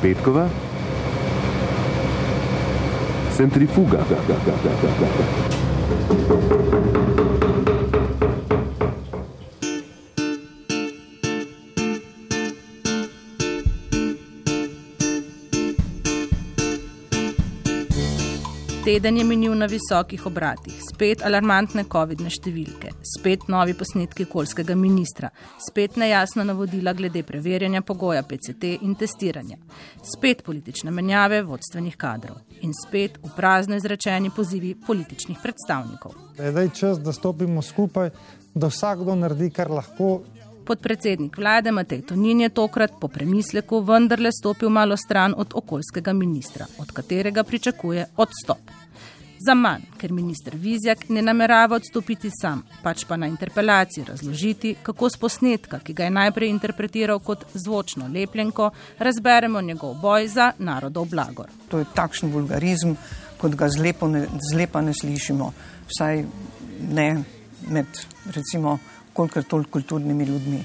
Petkova, centrifuga. Teden je minil na visokih obratih, spet alarmantne COVID-ne številke, spet novi posnetki kolskega ministra, spet nejasna navodila glede preverjanja pogoja PCT in testiranja, spet politične menjave vodstvenih kadrov in spet v prazno izrečeni pozivi političnih predstavnikov. Zdaj je čas, da stopimo skupaj, da vsakdo naredi, kar lahko. Podpredsednik vlade Matej Tonin je tokrat po premisleku vendarle stopil malo stran od okoljskega ministra, od katerega pričakuje odstop. Za manj, ker minister Vizjak ne namerava odstopiti sam, pač pa na interpelaciji razložiti, kako z posnetka, ki ga je najprej interpretiral kot zvočno lepljenko, razberemo njegov boj za narodov blagor. To je takšen vulgarizem, kot ga zlepo ne, zlepa ne slišimo, vsaj ne med recimo kolikor toliko kulturnimi ljudmi.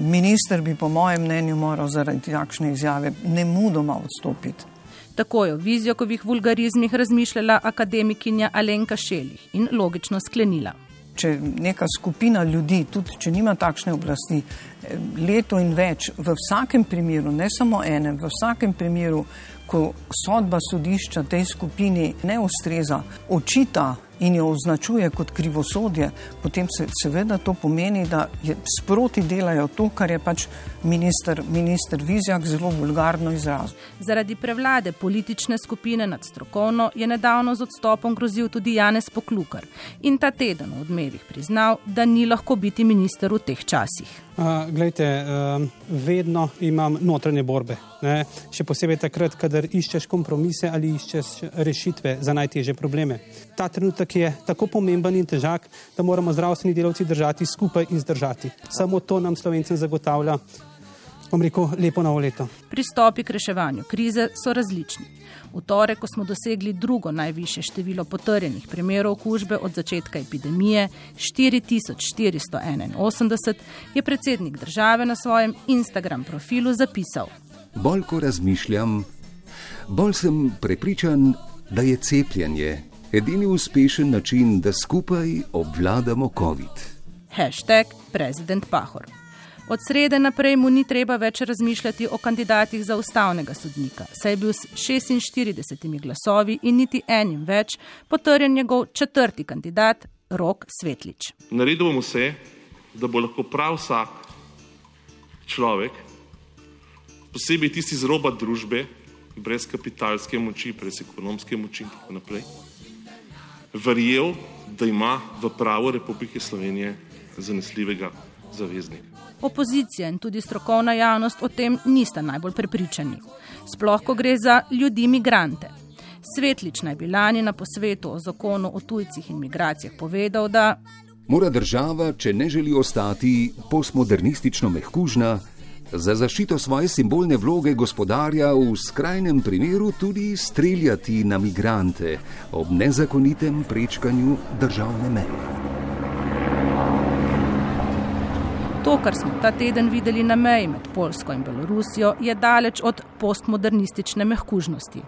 Minister bi po mojem mnenju moral zaradi takšne izjave ne mudoma odstopiti. Tako je o Vizjakovih vulgarizmih razmišljala akademikinja Alenka Šelih in logično sklenila. Če neka skupina ljudi, tudi če nima takšne oblasti, leto in več, v vsakem primeru, ne samo enem, v vsakem primeru, ko sodba sodišča tej skupini ne ustreza, očita in jo označuje kot krivosodje, potem se seveda to pomeni, da je sproti delajo to, kar je pač minister, minister Vizjak zelo vulgarno izrazil. Zaradi prevlade politične skupine nad strokovno je nedavno z odstopom grozil tudi Janez Poklukar in ta teden v odmevih priznal, da ni lahko biti minister v teh časih. Uh, glejte, uh, vedno imam notranje borbe. Ne? Še posebej takrat, kadar iščeš kompromise ali iščeš rešitve za najtežje probleme. Ta trenutek je tako pomemben in težak, da moramo zdravstveni delavci držati skupaj in zdržati. Samo to nam slovencem zagotavlja, bom rekel, lepo novo leto. Pristopi k reševanju krize so različni. V torek, ko smo dosegli drugo najviše število potrjenih primerov okužbe od začetka epidemije, 4481, je predsednik države na svojem Instagram profilu zapisal: Bolj ko razmišljam, bolj sem prepričan, da je cepljenje edini uspešen način, da skupaj obvladamo COVID. Hashtag President Pahor. Od srede naprej mu ni treba več razmišljati o kandidatih za ustavnega sodnika, saj je bil s 46 glasovi in niti enim več potrjen njegov četrti kandidat, Rok Svetlič. Naredil bom vse, da bo lahko prav vsak človek, posebej tisti z roba družbe, brez kapitalske moči, brez ekonomske moči in tako naprej, verjel, da ima v pravo Republike Slovenije zanesljivega zaveznika. Opozicija in tudi strokovna javnost o tem nista najbolj prepričani. Sploh, ko gre za ljudi imigrante. Svetlič naj bi lani na posvetu o zakonu o tujcih in migracijah povedal, da mora država, če ne želi ostati postmodernistično mehkužna, za zaščito svoje simbolne vloge gospodarja v skrajnem primeru tudi streljati na migrante ob nezakonitem prečkanju državne meje. To, kar smo ta teden videli na meji med Polsko in Belorusijo, je daleč od postmodernistične mehkužnosti.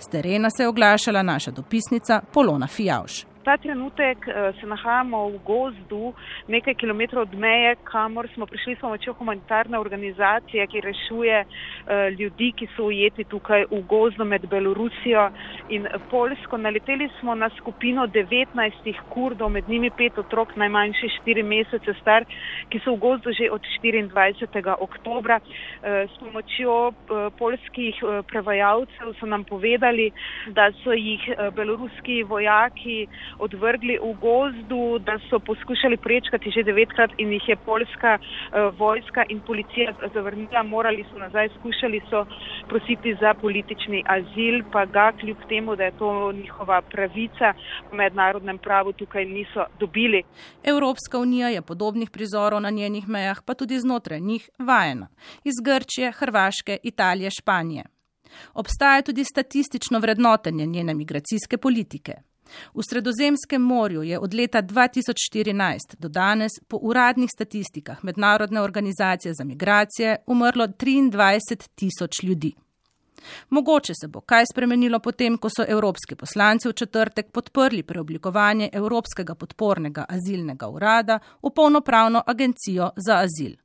Z terena se je oglašala naša dopisnica Polona Fijavš. Ta trenutek eh, se nahajamo v gozdu, nekaj kilometrov od meje, kamor smo prišli s pomočjo humanitarne organizacije, ki rešuje eh, ljudi, ki so ujeti tukaj v gozdu med Belorusijo in Polsko. Naleteli smo na skupino 19 kurdov, med njimi pet otrok, najmanjši štiri mesece star, ki so v gozdu že od 24. oktobra. Eh, s pomočjo polskih prevajalcev so nam povedali, da so jih beloruski vojaki odvrgli v gozdu, da so poskušali prečkati že devetkrat in jih je polska uh, vojska in policija zavrnila, morali so nazaj, skušali so prositi za politični azil, pa ga kljub temu, da je to njihova pravica v mednarodnem pravu, tukaj niso dobili. Evropska unija je podobnih prizorov na njenih mejah, pa tudi znotraj njih, vajena. Iz Grčije, Hrvaške, Italije, Španije. Obstaja tudi statistično vrednotenje njene migracijske politike. V Sredozemskem morju je od leta 2014 do danes po uradnih statistikah Mednarodne organizacije za migracije umrlo 23 tisoč ljudi. Mogoče se bo kaj spremenilo potem, ko so evropski poslanci v četrtek podprli preoblikovanje Evropskega podpornega azilnega urada v polnopravno agencijo za azil.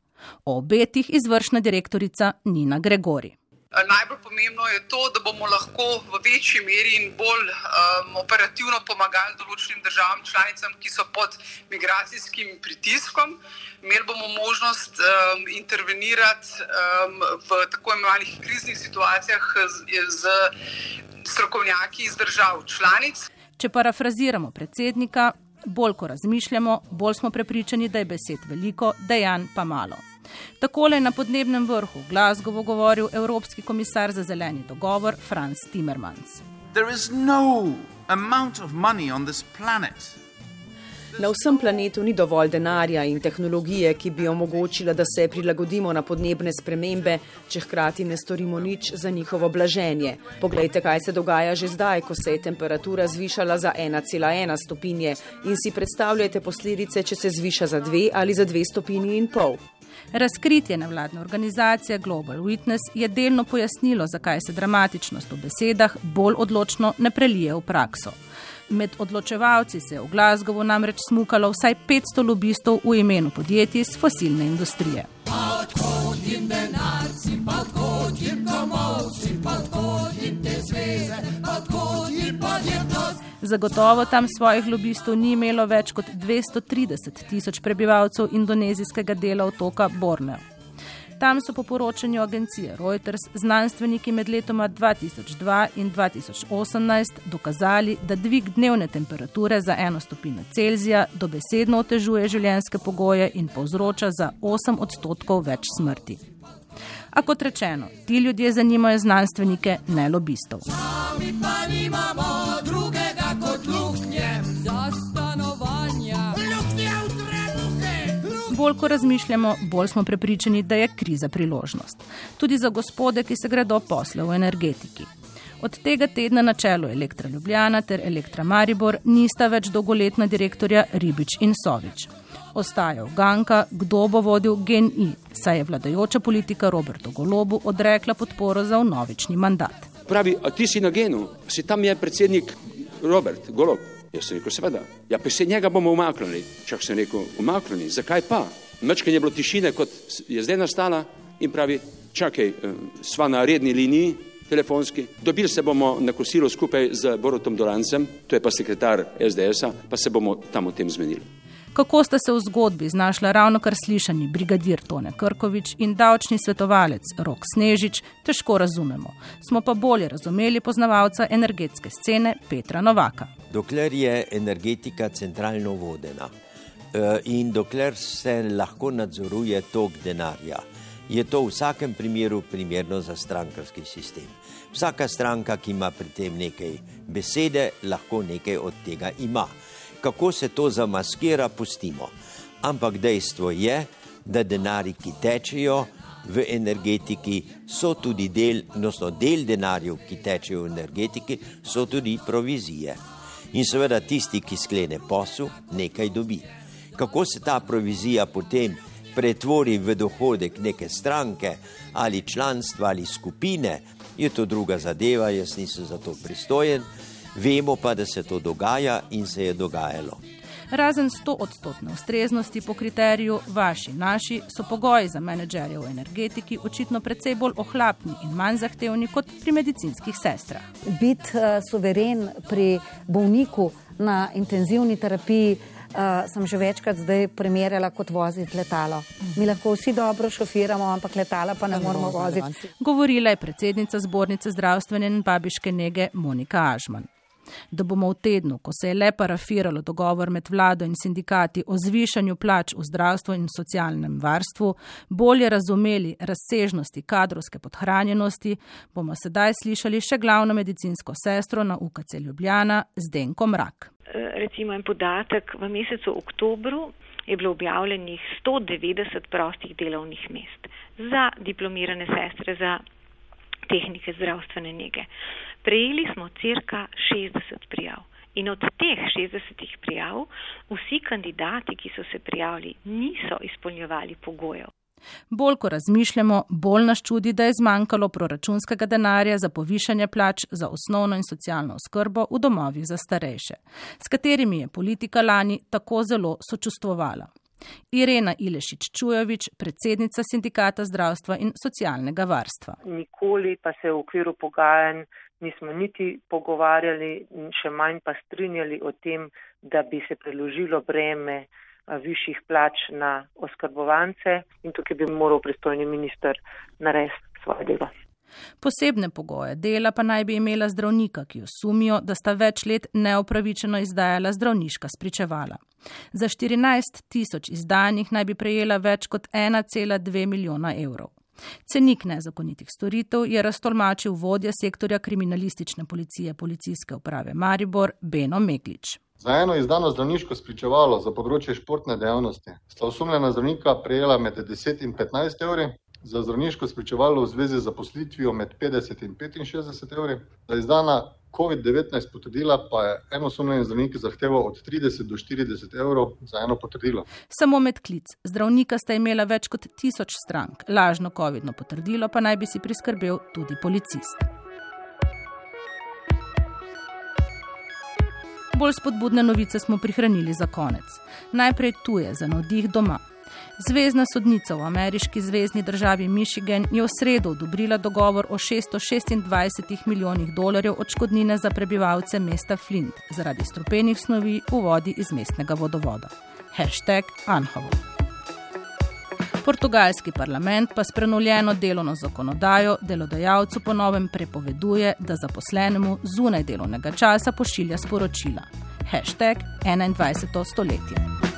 O obetih izvršna direktorica Nina Gregori. Najbolj pomembno je to, da bomo lahko v večji meri in bolj um, operativno pomagali določenim državam članicam, ki so pod migracijskim pritiskom. Imeli bomo možnost um, intervenirati um, v tako imenovanih kriznih situacijah z, z strokovnjaki iz držav članic. Če parafraziramo predsednika, bolj ko razmišljamo, bolj smo prepričani, da je besed veliko, dejanj pa malo. Takole je na podnebnem vrhu v Glasgowu govoril Evropski komisar za zeleni dogovor Franz Timmermans. No na vsem planetu ni dovolj denarja in tehnologije, ki bi omogočila, da se prilagodimo na podnebne spremembe, če hkrati ne storimo nič za njihovo blaženje. Poglejte, kaj se dogaja že zdaj, ko se je temperatura zvišala za 1,1 stopinje in si predstavljajte posledice, če se zviša za 2 ali za 2 stopinji in pol. Razkritje nevladne organizacije Global Witness je delno pojasnilo, zakaj se dramatičnost v besedah bolj odločno ne prelije v prakso. Med odločevalci se je v Glasgowu namreč smukalo vsaj 500 lobistov v imenu podjetij iz fosilne industrije. Zagotovo tam svojih lobistov ni imelo več kot 230 tisoč prebivalcev indonezijskega dela otoka Borneo. Tam so po poročanju agencije Reuters znanstveniki med letoma 2002 in 2018 dokazali, da dvig dnevne temperature za eno stopinjo Celzija dobesedno otežuje življenjske pogoje in povzroča za 8 odstotkov več smrti. A kot rečeno, ti ljudje zanimajo znanstvenike, ne lobistov. Sami pa nimamo Bolj ko razmišljamo, bolj smo prepričani, da je kriza priložnost. Tudi za gospode, ki se gredo posle v energetiki. Od tega tedna na čelu Elektra Ljubljana ter Elektra Maribor nista več dolgoletna direktorja Ribič in Sovič ostaja uganka, kdo bo vodil GNI, saj je vladajoča politika Roberto Golobu odrekla podporo za novični mandat. Pravi, ti si na genu, si tam je predsednik Robert Golob. Jaz sem rekel, seveda, ja, pa se njega bomo umaknili. Čak sem rekel, umaknili, zakaj pa? Mečkaj je bilo tišine, kot je zdaj nastala in pravi, čakaj, eh, sva na redni liniji, telefonski, dobili se bomo na kosilo skupaj z Borotom Dolancem, to je pa sekretar SDS-a, pa se bomo tam o tem zmenili kako sta se v zgodbi znašla ravno kar slišani brigadir Tone Krkovič in davčni svetovalec Rok Snežič, težko razumemo. Smo pa bolje razumeli poznavalca energetske scene Petra Novaka. Dokler je energetika centralno vodena eh, in dokler se lahko nadzoruje tok denarja, je to v vsakem primeru primerno za strankarski sistem. Vsaka stranka, ki ima pri tem nekaj besede, lahko nekaj od tega ima kako se to zamaskira, pustimo. Ampak dejstvo je, da denari, ki tečejo v energetiki, so tudi del, odnosno del denarjev, ki tečejo v energetiki, so tudi provizije. In seveda tisti, ki sklene posel, nekaj dobi. Kako se ta provizija potem pretvori v dohodek neke stranke ali članstva ali skupine, je to druga zadeva, jaz nisem za to pristojen. Vemo pa, da se to dogaja in se je dogajalo. Razen 100 odstotne ustreznosti po kriteriju vaši, naši, so pogoji za menedžerje v energetiki očitno precej bolj ohlapni in manj zahtevni kot pri medicinskih sestrah. Biti uh, suveren pri bolniku na intenzivni terapiji. Uh, sem že večkrat zdaj primerjala kot voziti letalo. Mi lahko vsi dobro šofiramo, ampak letala pa ne moramo voziti. Govorila je predsednica zbornice zdravstvene in babiške nege Monika Ažman da bomo v tednu, ko se je le parafiralo dogovor med vlado in sindikati o zvišanju plač v zdravstvu in socialnem varstvu, bolje razumeli razsežnosti kadrovske podhranjenosti, bomo sedaj slišali še glavno medicinsko sestro na UKC Ljubljana, Zdenko Mrak. Recimo en podatek, v mesecu oktobru je bilo objavljenih 190 prostih delovnih mest za diplomirane sestre, za tehnike zdravstvene nege. Prejeli smo cirka 60 prijav. In od teh 60 prijav vsi kandidati, ki so se prijavili, niso izpolnjevali pogojev. Bolj ko razmišljamo, bolj nas čudi, da je zmanjkalo proračunskega denarja za povišanje plač za osnovno in socialno oskrbo v domovih za starejše, s katerimi je politika lani tako zelo sočustvovala. Irena Ilešič Čujovič, predsednica sindikata zdravstva in socialnega varstva. Nikoli pa se v okviru pogajanj nismo niti pogovarjali, še manj pa strinjali o tem, da bi se preložilo breme višjih plač na oskrbovance in tukaj bi moral pristojni minister narediti svoje delo. Posebne pogoje dela pa naj bi imela zdravnika, ki jo sumijo, da sta več let neopravičeno izdajala zdravniška spričevala. Za 14 tisoč izdanih naj bi prejela več kot 1,2 milijona evrov. Cenik nezakonitih storitev je raztolmačil vodja sektorja kriminalistične policije policijske uprave Maribor Beno Meglič. Za eno izdano zdravniško spričevalo za področje športne dejavnosti sta osumljena zdravnika prejela med 10 in 15 evri, za zdravniško spričevalo v zvezi z zaposlitvijo med 50 in 65 evri, za izdana COVID-19 potrdila pa je eno osumljeni zdravnik zahteval od 30 do 40 evrov za eno potrdilo. Samo med klic zdravnika sta imela več kot tisoč strank, lažno COVID-no potrdilo pa naj bi si priskrbel tudi policist. Bolj spodbudne novice smo prihranili za konec. Najprej tuje za navdih doma. Zvezdna sodnica v ameriški zvezdni državi Michigan je v sredo odobrila dogovor o 626 milijonih dolarjev odškodnine za prebivalce mesta Flint zaradi strupenih snovi v vodi iz mestnega vodovoda. Hashtag Anhovo. Portugalski parlament pa s prenovljeno delovno zakonodajo delodajalcu ponovem prepoveduje, da zaposlenemu zunaj delovnega časa pošilja sporočila. Hashtag 21. stoletje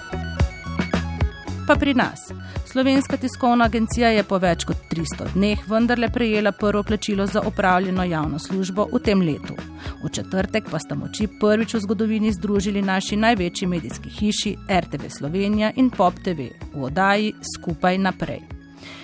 pa pri nas. Slovenska tiskovna agencija je po več kot 300 dneh vendarle prejela prvo plačilo za opravljeno javno službo v tem letu. V četrtek pa sta moči prvič v zgodovini združili naši največji medijski hiši RTV Slovenija in Pop TV v oddaji Skupaj naprej.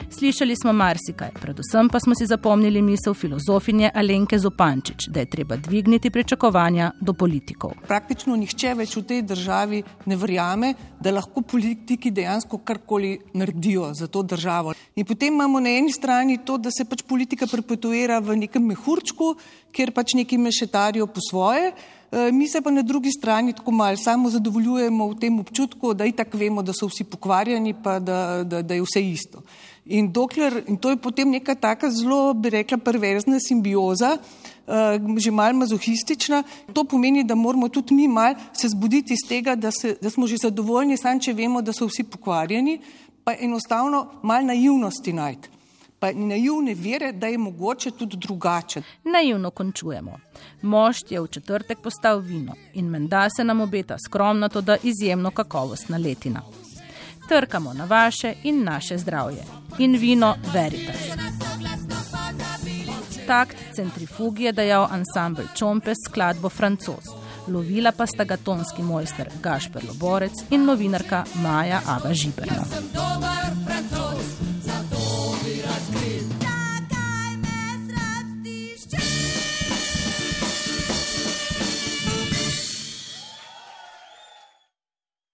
Slišali smo marsikaj, predvsem pa smo si zapomnili misel filozofinje Alenke Zopančič, da je treba dvigniti pričakovanja do politikov. Praktično nihče več v tej državi ne verjame, da lahko politiki dejansko karkoli naredijo za to državo. In potem imamo na eni strani to, da se pač politika perpetuira v nekem mehurčku, kjer pač neki mešetarijo po svoje. E, mi se pa na drugi strani tako malo samo zadovoljujemo v tem občutku, da itak vemo, da so vsi pokvarjeni, pa da, da, da je vse isto. In, dokler, in to je potem neka taka zelo, bi rekla, perverzna simbioza, uh, že mal mazohistična. To pomeni, da moramo tudi mi mal se zbuditi iz tega, da, se, da smo že zadovoljni, sam če vemo, da so vsi pokvarjeni, pa enostavno mal naivnosti najti. Pa naivne vere, da je mogoče tudi drugače. Naivno končujemo. Mošt je v četrtek postal vino in menda se nam obeta skromna, to da izjemno kakovostna letina trkamo na vaše in naše zdravje. In vino veritas. Takt centrifugi je dejal ansambl Čompe skladbo Francoz. Lovila pa sta ga tonski mojster Gašper Loborec in novinarka Maja Ava Žiberna.